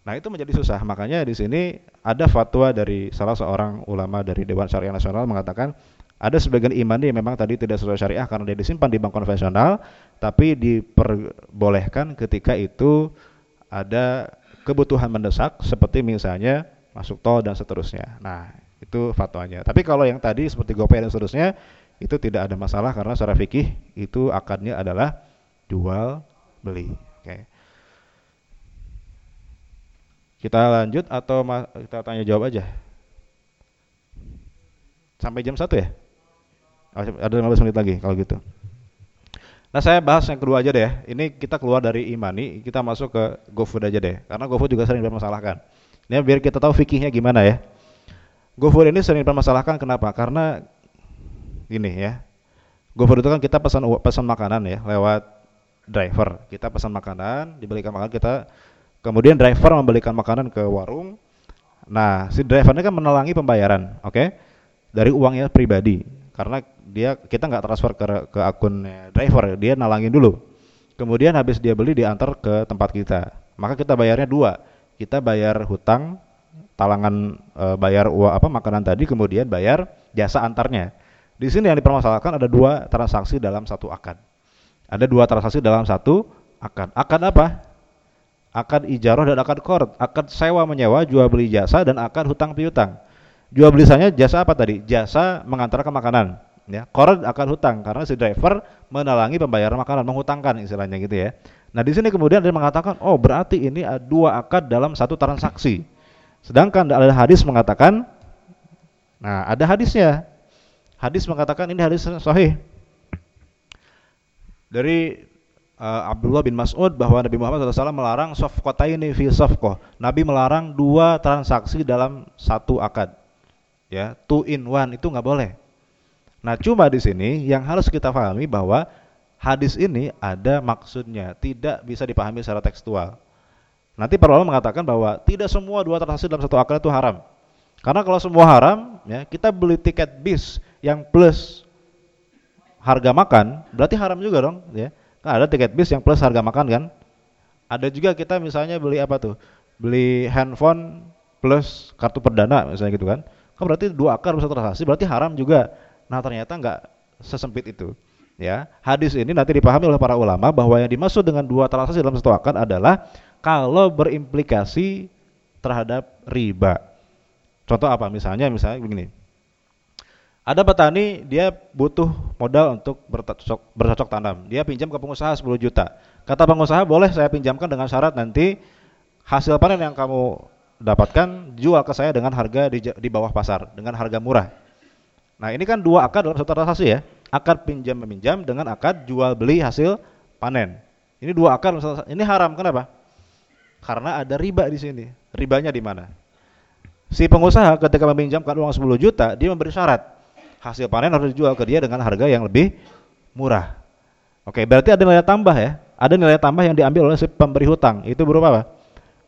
Nah itu menjadi susah. Makanya di sini ada fatwa dari salah seorang ulama dari Dewan Syariah Nasional mengatakan ada sebagian iman yang memang tadi tidak sesuai syariah karena dia disimpan di bank konvensional, tapi diperbolehkan ketika itu ada kebutuhan mendesak seperti misalnya masuk tol dan seterusnya. Nah, itu fatwanya. Tapi kalau yang tadi seperti GoPay dan seterusnya itu tidak ada masalah karena secara fikih itu akadnya adalah jual beli. Oke. Kita lanjut atau kita tanya jawab aja? Sampai jam satu ya? Ada 15 menit lagi kalau gitu. Nah saya bahas yang kedua aja deh. Ini kita keluar dari imani, kita masuk ke GoFood aja deh. Karena GoFood juga sering dipermasalahkan. Ini biar kita tahu fikihnya gimana ya. GoFood ini sering dipermasalahkan kenapa? Karena ini ya. GoFood itu kan kita pesan pesan makanan ya lewat driver. Kita pesan makanan, dibelikan makanan kita kemudian driver membelikan makanan ke warung. Nah, si drivernya kan menelangi pembayaran, oke? Okay? Dari uangnya pribadi karena dia kita nggak transfer ke ke akun driver dia nalangin dulu. Kemudian habis dia beli diantar ke tempat kita. Maka kita bayarnya dua. Kita bayar hutang talangan e, bayar uang apa makanan tadi kemudian bayar jasa antarnya. Di sini yang dipermasalahkan ada dua transaksi dalam satu akad. Ada dua transaksi dalam satu akad. Akad apa? Akad ijaroh dan akad kord akad sewa menyewa jual beli jasa dan akad hutang piutang. Jual belisannya jasa apa tadi? Jasa mengantarkan makanan. Ya, akan hutang karena si driver menalangi pembayaran makanan, menghutangkan istilahnya gitu ya. Nah di sini kemudian dia mengatakan, oh berarti ini dua akad dalam satu transaksi. Sedangkan ada hadis mengatakan, nah ada hadisnya. Hadis mengatakan ini hadis sahih dari uh, Abdullah bin Mas'ud bahwa Nabi Muhammad SAW melarang sofkotaini fi sofkoh. Nabi melarang dua transaksi dalam satu akad ya two in one itu nggak boleh. Nah cuma di sini yang harus kita pahami bahwa hadis ini ada maksudnya, tidak bisa dipahami secara tekstual. Nanti para ulama mengatakan bahwa tidak semua dua transaksi dalam satu akal itu haram. Karena kalau semua haram, ya kita beli tiket bis yang plus harga makan, berarti haram juga dong, ya. Kan ada tiket bis yang plus harga makan kan? Ada juga kita misalnya beli apa tuh? Beli handphone plus kartu perdana misalnya gitu kan kan berarti dua akar bisa transaksi berarti haram juga nah ternyata nggak sesempit itu ya. Hadis ini nanti dipahami oleh para ulama bahwa yang dimaksud dengan dua transaksi dalam satu akad adalah kalau berimplikasi terhadap riba. Contoh apa? Misalnya misalnya begini. Ada petani dia butuh modal untuk bercocok, bercocok tanam. Dia pinjam ke pengusaha 10 juta. Kata pengusaha boleh saya pinjamkan dengan syarat nanti hasil panen yang kamu dapatkan jual ke saya dengan harga di, di bawah pasar dengan harga murah. Nah ini kan dua akad dalam satu transaksi ya, akad pinjam meminjam dengan akad jual beli hasil panen. Ini dua akad ini haram kenapa? Karena ada riba di sini. Ribanya di mana? Si pengusaha ketika meminjamkan uang 10 juta, dia memberi syarat hasil panen harus dijual ke dia dengan harga yang lebih murah. Oke, berarti ada nilai tambah ya. Ada nilai tambah yang diambil oleh si pemberi hutang. Itu berupa apa?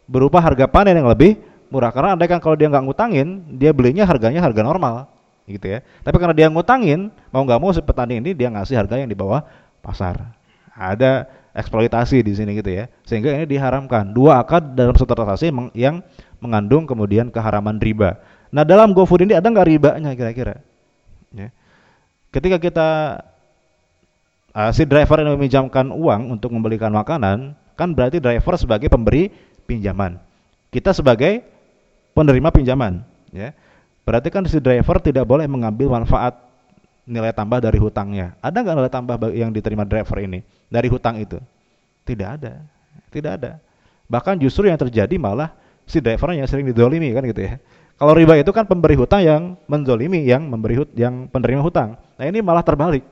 berupa harga panen yang lebih murah karena andai kan kalau dia nggak ngutangin dia belinya harganya harga normal gitu ya tapi karena dia ngutangin mau nggak mau si petani ini dia ngasih harga yang di bawah pasar Ada eksploitasi di sini gitu ya. Sehingga ini diharamkan. Dua akad dalam satu transaksi yang mengandung kemudian keharaman riba. Nah, dalam GoFood ini ada nggak ribanya kira-kira? Ya. Ketika kita uh, si driver yang meminjamkan uang untuk membelikan makanan, kan berarti driver sebagai pemberi pinjaman. Kita sebagai penerima pinjaman, ya. Berarti kan si driver tidak boleh mengambil manfaat nilai tambah dari hutangnya. Ada nggak nilai tambah yang diterima driver ini dari hutang itu? Tidak ada, tidak ada. Bahkan justru yang terjadi malah si drivernya yang sering didolimi kan gitu ya. Kalau riba itu kan pemberi hutang yang mendolimi yang memberi hut yang penerima hutang. Nah ini malah terbalik.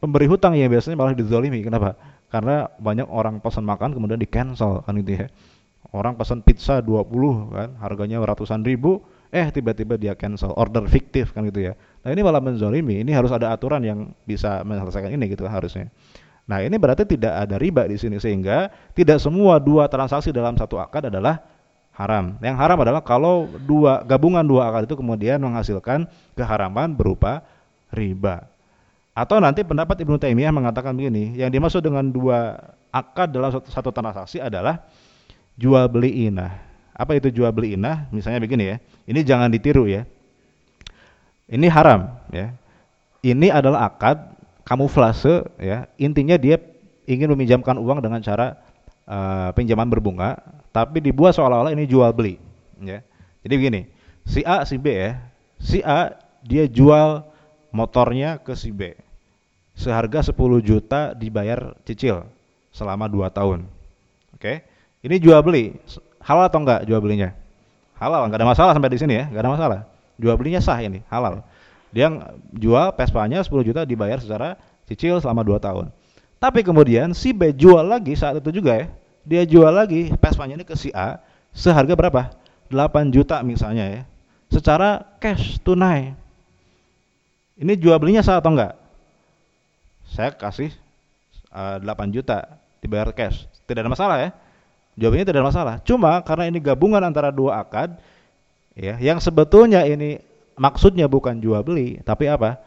Pemberi hutang yang biasanya malah didolimi. Kenapa? Karena banyak orang pesan makan kemudian di cancel kan gitu ya. Orang pesan pizza 20 kan, harganya ratusan ribu, eh tiba-tiba dia cancel, order fiktif kan gitu ya. Nah ini malah menzolimi, ini harus ada aturan yang bisa menyelesaikan ini gitu harusnya. Nah ini berarti tidak ada riba di sini sehingga tidak semua dua transaksi dalam satu akad adalah haram. Yang haram adalah kalau dua gabungan dua akad itu kemudian menghasilkan keharaman berupa riba. Atau nanti pendapat Ibnu Taimiyah mengatakan begini, yang dimaksud dengan dua akad dalam satu, satu transaksi adalah jual beli inah. Apa itu jual beli inah? Misalnya begini ya. Ini jangan ditiru ya. Ini haram ya. Ini adalah akad kamuflase ya. Intinya dia ingin meminjamkan uang dengan cara uh, pinjaman berbunga, tapi dibuat seolah-olah ini jual beli ya. Jadi begini, si A si B ya. Si A dia jual motornya ke si B. Seharga 10 juta dibayar cicil selama 2 tahun. Oke. Ini jual beli. Halal atau enggak jual belinya? Halal, enggak ada masalah sampai di sini ya, enggak ada masalah. Jual belinya sah ini, halal. Dia jual Vespanya 10 juta dibayar secara cicil selama 2 tahun. Tapi kemudian si B jual lagi saat itu juga ya. Dia jual lagi Vespanya ini ke si A seharga berapa? 8 juta misalnya ya. Secara cash tunai. Ini jual belinya sah atau enggak? Saya kasih uh, eh, 8 juta dibayar cash. Tidak ada masalah ya. Jawabannya tidak ada masalah. Cuma karena ini gabungan antara dua akad, ya yang sebetulnya ini maksudnya bukan jual beli tapi apa?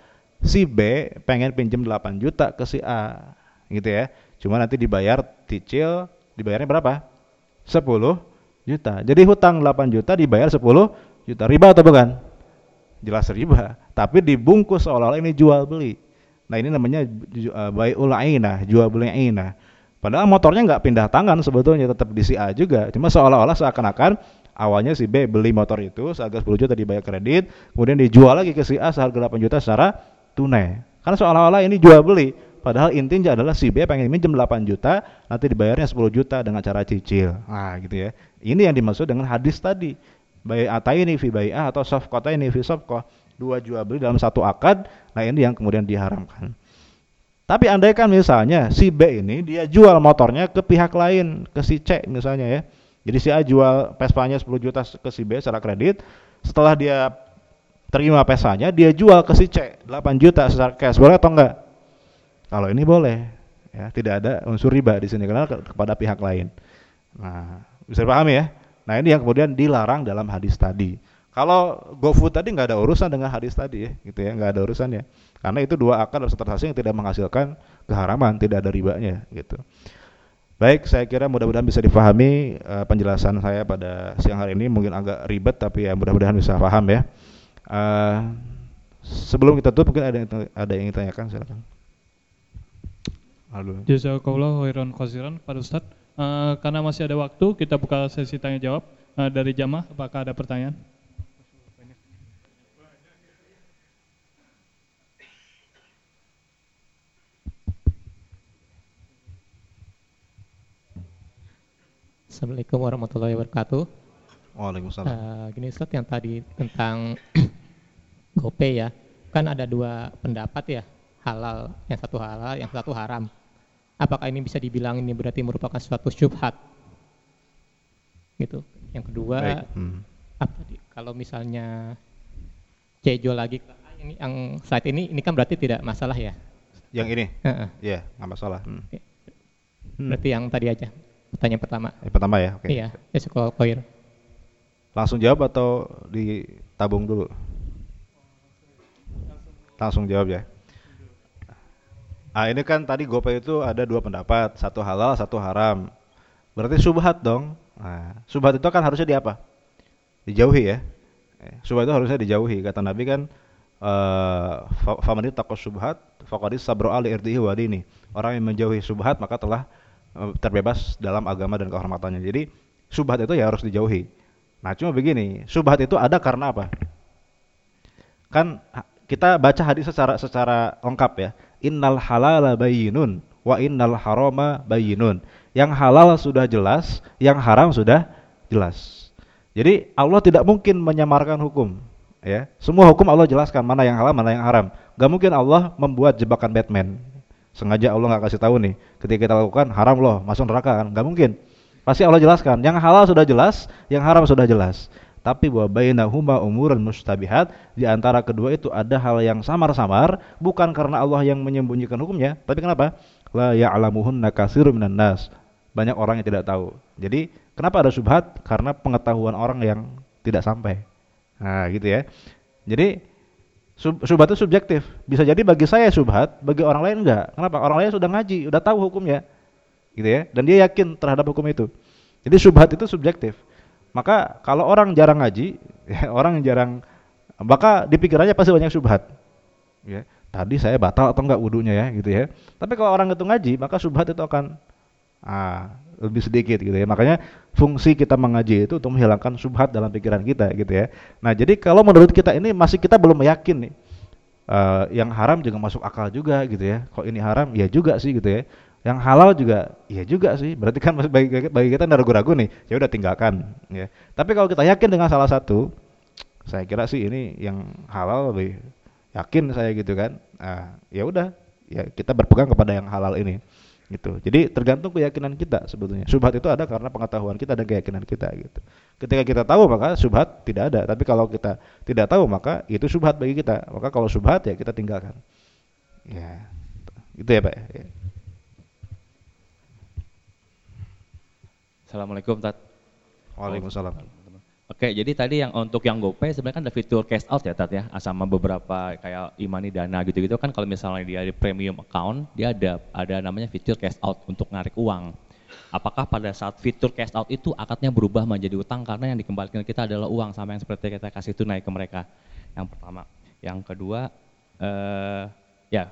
Si B pengen pinjam 8 juta ke si A gitu ya. Cuma nanti dibayar cicil dibayarnya berapa? 10 juta. Jadi hutang 8 juta dibayar 10 juta. Riba atau bukan? Jelas riba. Tapi dibungkus seolah-olah ini jual beli. Nah ini namanya uh, jual beli ainah padahal motornya nggak pindah tangan sebetulnya tetap di si A juga cuma seolah-olah seakan-akan awalnya si B beli motor itu seharga 10 juta dibayar kredit, kemudian dijual lagi ke si A seharga 8 juta secara tunai. Karena seolah-olah ini jual beli, padahal intinya adalah si B pengen minjem 8 juta, nanti dibayarnya 10 juta dengan cara cicil. Nah, gitu ya. Ini yang dimaksud dengan hadis tadi. Bayi ataini fi A atau soft kota ini fi safqah. Dua jual beli dalam satu akad, nah ini yang kemudian diharamkan. Tapi andaikan misalnya si B ini dia jual motornya ke pihak lain, ke si C misalnya ya jadi si A jual Vespanya 10 juta ke si B secara kredit. Setelah dia terima Vespanya, dia jual ke si C 8 juta secara cash. Boleh atau enggak? Kalau ini boleh. Ya, tidak ada unsur riba di sini karena ke kepada pihak lain. Nah, bisa dipahami ya? Nah, ini yang kemudian dilarang dalam hadis tadi. Kalau GoFood tadi nggak ada urusan dengan hadis tadi ya, gitu ya, nggak ada urusannya. Karena itu dua akad atau transaksi yang tidak menghasilkan keharaman, tidak ada ribanya, gitu. Baik, saya kira mudah-mudahan bisa difahami uh, penjelasan saya pada siang hari ini. Mungkin agak ribet, tapi ya mudah-mudahan bisa paham ya. Uh, sebelum kita tutup, mungkin ada yang, ada yang ingin tanyakan, silakan. Halo. Jazakallah khairan khasiran Pak Ustadz. Uh, karena masih ada waktu, kita buka sesi tanya jawab uh, dari jamaah. Apakah ada pertanyaan? Assalamualaikum warahmatullahi wabarakatuh. Waalaikumsalam. Uh, gini Ustaz yang tadi tentang <clears throat> GoPay ya, kan ada dua pendapat ya, halal, yang satu halal, yang satu haram. Apakah ini bisa dibilang ini berarti merupakan suatu syubhat? Gitu. Yang kedua, hmm. apa kalau misalnya cejo lagi ini yang saat ini ini kan berarti tidak masalah ya? Yang ini? Iya, uh -uh. yeah, nggak masalah. Hmm. Berarti yang tadi aja. Pertanyaan pertama. Yang pertama ya, oke. Okay. Iya, ya koir. Langsung jawab atau ditabung dulu? Langsung jawab ya. Ah ini kan tadi GoPay itu ada dua pendapat, satu halal, satu haram. Berarti subhat dong. Nah, subhat itu kan harusnya di apa? Dijauhi ya. Eh, subhat itu harusnya dijauhi. Kata Nabi kan eh, faman taqwa subhat faqad sabra ali irdihi wa dini. Orang yang menjauhi subhat maka telah terbebas dalam agama dan kehormatannya. Jadi subhat itu ya harus dijauhi. Nah, cuma begini, subhat itu ada karena apa? Kan kita baca hadis secara secara lengkap ya innal halala bayinun wa innal harama bayinun. Yang halal sudah jelas, yang haram sudah jelas. Jadi Allah tidak mungkin menyamarkan hukum, ya. Semua hukum Allah jelaskan mana yang halal, mana yang haram. Gak mungkin Allah membuat jebakan Batman. Sengaja Allah nggak kasih tahu nih, ketika kita lakukan haram loh, masuk neraka kan? Gak mungkin. Pasti Allah jelaskan. Yang halal sudah jelas, yang haram sudah jelas tapi bahwa bainahuma umurun mustabihat di antara kedua itu ada hal yang samar-samar bukan karena Allah yang menyembunyikan hukumnya tapi kenapa la ya'lamuhunna katsirun minan nas banyak orang yang tidak tahu jadi kenapa ada subhat karena pengetahuan orang yang tidak sampai nah gitu ya jadi sub, subhat itu subjektif. Bisa jadi bagi saya subhat bagi orang lain enggak. Kenapa? Orang lain sudah ngaji sudah tahu hukumnya. Gitu ya. Dan dia yakin terhadap hukum itu. Jadi subhat itu subjektif. Maka kalau orang jarang ngaji, <laughs> ya, orang jarang, maka dipikirannya pasti banyak subhat. Ya, tadi saya batal atau enggak wudhunya ya, gitu ya. Tapi kalau orang itu ngaji, maka subhat itu akan ah, lebih sedikit gitu ya. Makanya fungsi kita mengaji itu untuk menghilangkan subhat dalam pikiran kita gitu ya. Nah jadi kalau menurut kita ini masih kita belum yakin nih. Uh, yang haram juga masuk akal juga gitu ya. Kok ini haram? Ya juga sih gitu ya yang halal juga iya juga sih berarti kan bagi, bagi kita ragu-ragu nih ya udah tinggalkan ya tapi kalau kita yakin dengan salah satu saya kira sih ini yang halal lebih yakin saya gitu kan nah, ya udah ya kita berpegang kepada yang halal ini gitu. Jadi tergantung keyakinan kita sebetulnya. Subhat itu ada karena pengetahuan kita dan keyakinan kita gitu. Ketika kita tahu maka subhat tidak ada. Tapi kalau kita tidak tahu maka itu subhat bagi kita. Maka kalau subhat ya kita tinggalkan. Ya itu ya pak ya. Assalamualaikum Tat. Waalaikumsalam. Oke, jadi tadi yang untuk yang GoPay sebenarnya kan ada fitur cash out ya Tat ya, sama beberapa kayak imani dana gitu-gitu kan kalau misalnya dia di premium account, dia ada ada namanya fitur cash out untuk narik uang. Apakah pada saat fitur cash out itu akadnya berubah menjadi utang karena yang dikembalikan kita adalah uang sama yang seperti kita kasih tunai ke mereka. Yang pertama. Yang kedua, eh, ya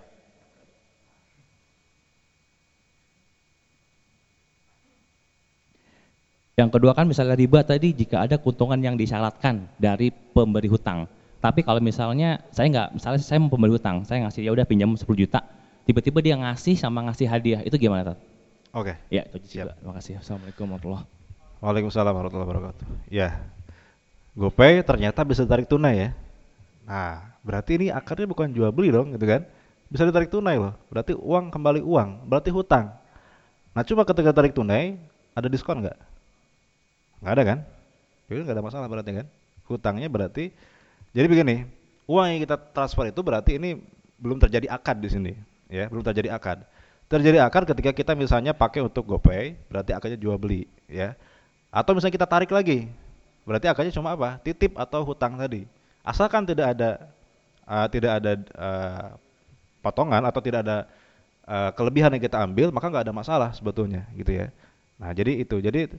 Yang kedua kan misalnya riba tadi jika ada keuntungan yang disyaratkan dari pemberi hutang. Tapi kalau misalnya saya nggak, misalnya saya mau pemberi hutang, saya ngasih ya udah pinjam 10 juta, tiba-tiba dia ngasih sama ngasih hadiah, itu gimana Tat? Oke. Okay. Ya, itu juga. Terima kasih. Assalamualaikum warahmatullahi wabarakatuh. Waalaikumsalam warahmatullahi wabarakatuh. Ya, GoPay ternyata bisa tarik tunai ya. Nah, berarti ini akarnya bukan jual beli dong, gitu kan? Bisa ditarik tunai loh. Berarti uang kembali uang, berarti hutang. Nah, cuma ketika tarik tunai, ada diskon nggak? Nggak ada kan? Itu nggak ada masalah berarti kan? Hutangnya berarti jadi begini uang yang kita transfer itu berarti ini belum terjadi akad di sini ya belum terjadi akad. Terjadi akad ketika kita misalnya pakai untuk GoPay berarti akadnya jual beli ya. Atau misalnya kita tarik lagi berarti akadnya cuma apa? Titip atau hutang tadi. Asalkan tidak ada uh, tidak ada uh, potongan atau tidak ada uh, kelebihan yang kita ambil maka nggak ada masalah sebetulnya gitu ya. Nah jadi itu jadi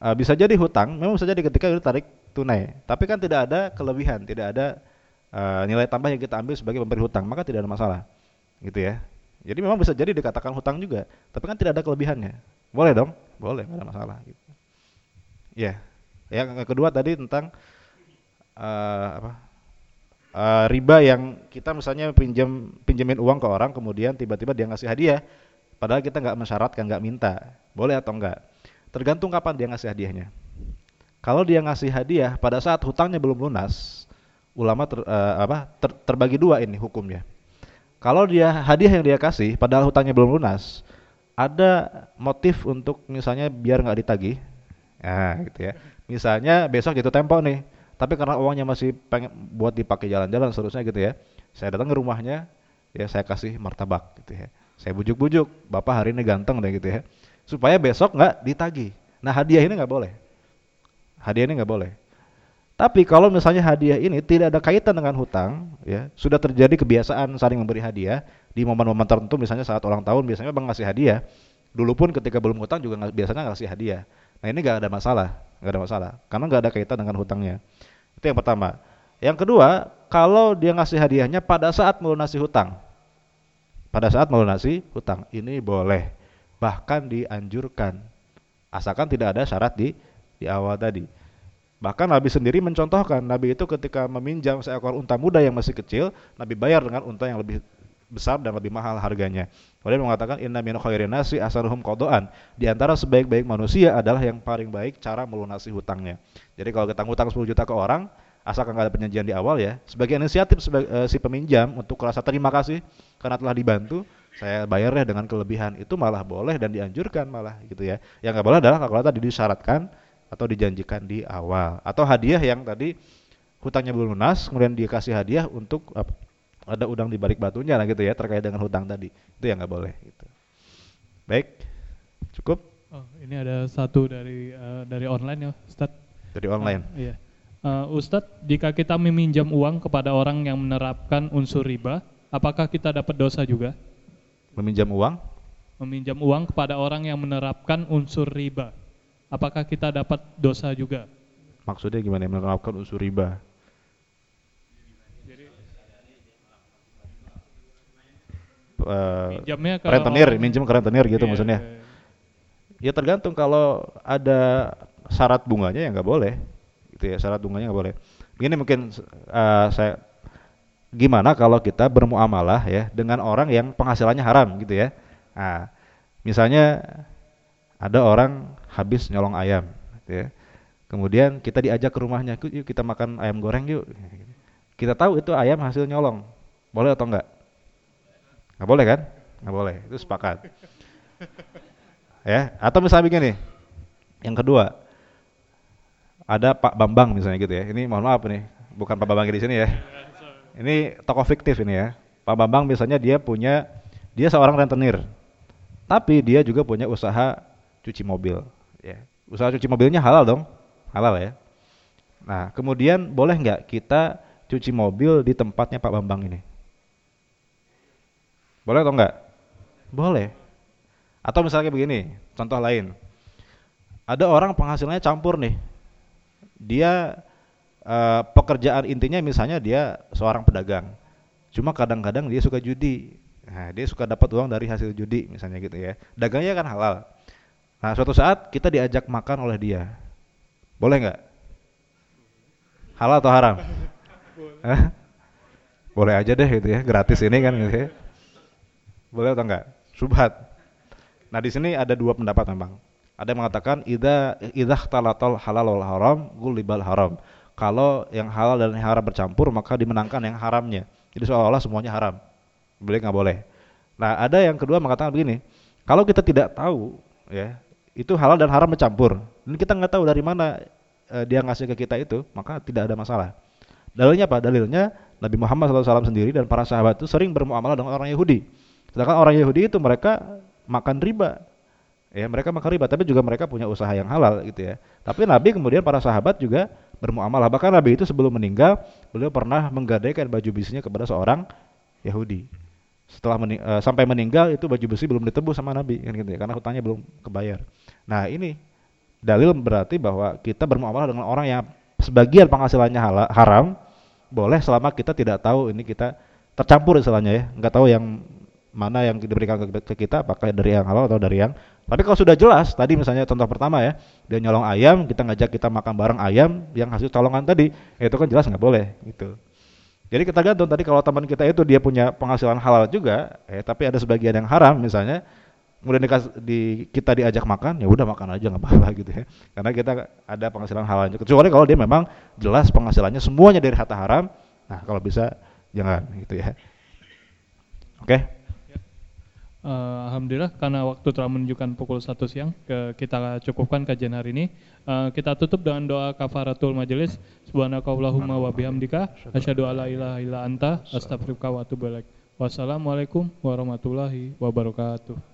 uh, bisa jadi hutang memang bisa jadi ketika itu tarik tunai. Tapi kan tidak ada kelebihan tidak ada uh, nilai tambah yang kita ambil sebagai pemberi hutang maka tidak ada masalah gitu ya. Jadi memang bisa jadi dikatakan hutang juga tapi kan tidak ada kelebihannya. Boleh dong? Boleh tidak ada masalah gitu. Ya yang kedua tadi tentang uh, apa uh, riba yang kita misalnya pinjam pinjemin uang ke orang kemudian tiba-tiba dia ngasih hadiah padahal kita nggak mensyaratkan nggak minta. Boleh atau enggak Tergantung kapan dia ngasih hadiahnya. Kalau dia ngasih hadiah pada saat hutangnya belum lunas, ulama ter, uh, apa, ter, terbagi dua ini hukumnya. Kalau dia hadiah yang dia kasih padahal hutangnya belum lunas, ada motif untuk misalnya biar nggak ditagih, ya gitu ya. Misalnya besok jatuh tempo nih, tapi karena uangnya masih pengen buat dipakai jalan-jalan seterusnya gitu ya. Saya datang ke rumahnya, ya saya kasih martabak gitu ya. Saya bujuk-bujuk, bapak hari ini ganteng deh gitu ya supaya besok nggak ditagi. Nah hadiah ini nggak boleh. Hadiah ini nggak boleh. Tapi kalau misalnya hadiah ini tidak ada kaitan dengan hutang, ya sudah terjadi kebiasaan saling memberi hadiah di momen-momen tertentu, misalnya saat ulang tahun biasanya bang ngasih hadiah. Dulu pun ketika belum hutang juga nggak- biasanya ngasih hadiah. Nah ini nggak ada masalah, nggak ada masalah, karena nggak ada kaitan dengan hutangnya. Itu yang pertama. Yang kedua, kalau dia ngasih hadiahnya pada saat melunasi hutang, pada saat melunasi hutang ini boleh, bahkan dianjurkan, asalkan tidak ada syarat di di awal tadi. Bahkan Nabi sendiri mencontohkan, Nabi itu ketika meminjam seekor unta muda yang masih kecil, Nabi bayar dengan unta yang lebih besar dan lebih mahal harganya. Kemudian mengatakan inna min khairin nasi asaruhum qadaan. Di antara sebaik-baik manusia adalah yang paling baik cara melunasi hutangnya. Jadi kalau kita ngutang 10 juta ke orang, asalkan nggak ada perjanjian di awal ya, sebagai inisiatif sebagai, eh, si peminjam untuk rasa terima kasih karena telah dibantu, saya bayarnya dengan kelebihan itu malah boleh dan dianjurkan malah gitu ya. Yang nggak boleh adalah kalau tadi disyaratkan atau dijanjikan di awal atau hadiah yang tadi hutangnya belum lunas kemudian dikasih hadiah untuk apa, ada udang di balik batunya lah gitu ya terkait dengan hutang tadi itu yang nggak boleh gitu. Baik, cukup Oh, ini ada satu dari eh, dari online ya, Ustadz. dari online. Ah, iya. Eh, Ustadz, jika kita meminjam uang kepada orang yang menerapkan unsur riba, apakah kita dapat dosa juga? Meminjam uang Meminjam uang kepada orang yang menerapkan unsur riba, apakah kita dapat dosa juga? maksudnya gimana menerapkan unsur riba? Minjamnya ke rentenir, minjem ke rentenir gitu Iya, maksudnya. iya. Ya tergantung kalau ada syarat bunganya ya nggak boleh, gitu ya syarat bunganya nggak boleh. Begini mungkin eh, saya gimana kalau kita bermuamalah ya dengan orang yang penghasilannya haram gitu ya. Nah, misalnya ada orang habis nyolong ayam, gitu ya. Kemudian kita diajak ke rumahnya, "Yuk, kita makan ayam goreng yuk. Kita tahu itu ayam hasil nyolong, boleh atau enggak? Nggak boleh kan? Nggak boleh, itu sepakat ya atau misalnya begini yang kedua ada Pak Bambang misalnya gitu ya ini mohon maaf nih bukan Pak Bambang di sini ya ini tokoh fiktif ini ya. Pak Bambang misalnya dia punya dia seorang rentenir. Tapi dia juga punya usaha cuci mobil ya. Usaha cuci mobilnya halal dong halal ya. Nah kemudian boleh nggak kita cuci mobil di tempatnya Pak Bambang ini? Boleh atau enggak boleh. Atau misalnya begini, contoh lain. Ada orang penghasilannya campur nih. Dia eh, pekerjaan intinya misalnya dia seorang pedagang. Cuma kadang-kadang dia suka judi. Nah, dia suka dapat uang dari hasil judi misalnya gitu ya. Dagangnya kan halal. Nah, suatu saat kita diajak makan oleh dia. Boleh nggak? Halal atau haram? Boleh aja deh gitu ya, gratis ini kan gitu ya. Boleh atau enggak? Subhat. Nah, di sini ada dua pendapat memang. Ada yang mengatakan idza idza talatal halal wal haram gulibal haram. Kalau yang halal dan yang haram bercampur maka dimenangkan yang haramnya. Jadi seolah-olah semuanya haram. Boleh nggak boleh. Nah, ada yang kedua mengatakan begini, kalau kita tidak tahu ya, itu halal dan haram bercampur dan kita nggak tahu dari mana eh, dia ngasih ke kita itu, maka tidak ada masalah. Dalilnya apa? Dalilnya Nabi Muhammad SAW sendiri dan para sahabat itu sering bermuamalah dengan orang Yahudi. Sedangkan orang Yahudi itu mereka makan riba. Ya, mereka makan riba, tapi juga mereka punya usaha yang halal gitu ya. Tapi Nabi kemudian para sahabat juga bermuamalah. Bahkan Nabi itu sebelum meninggal, beliau pernah menggadaikan baju besinya kepada seorang Yahudi. Setelah meni- eh, sampai meninggal itu baju besi belum ditebus sama Nabi kan gitu ya, karena hutangnya belum kebayar. Nah, ini dalil berarti bahwa kita bermuamalah dengan orang yang sebagian penghasilannya haram boleh selama kita tidak tahu ini kita tercampur istilahnya ya, nggak tahu yang mana yang diberikan ke, ke kita apakah dari yang halal atau dari yang tapi kalau sudah jelas tadi misalnya contoh pertama ya dia nyolong ayam kita ngajak kita makan bareng ayam yang hasil colongan tadi ya itu kan jelas nggak boleh gitu. Jadi kita gantung tadi kalau teman kita itu dia punya penghasilan halal juga eh tapi ada sebagian yang haram misalnya kemudian dikas- di, kita diajak makan ya udah makan aja nggak apa-apa gitu ya. Karena kita ada penghasilan halal kecuali kalau dia memang jelas penghasilannya semuanya dari harta haram nah kalau bisa jangan gitu ya. Oke Eh, Alhamdulillah karena waktu telah menunjukkan pukul 1 siang ke, kita cukupkan kajian hari ini. Eh, kita tutup dengan doa kafaratul majelis. Subhanakallahumma wa bihamdika asyhadu alla ilaha illa anta astaghfiruka wa atubu ilaik. Wassalamualaikum warahmatullahi wabarakatuh.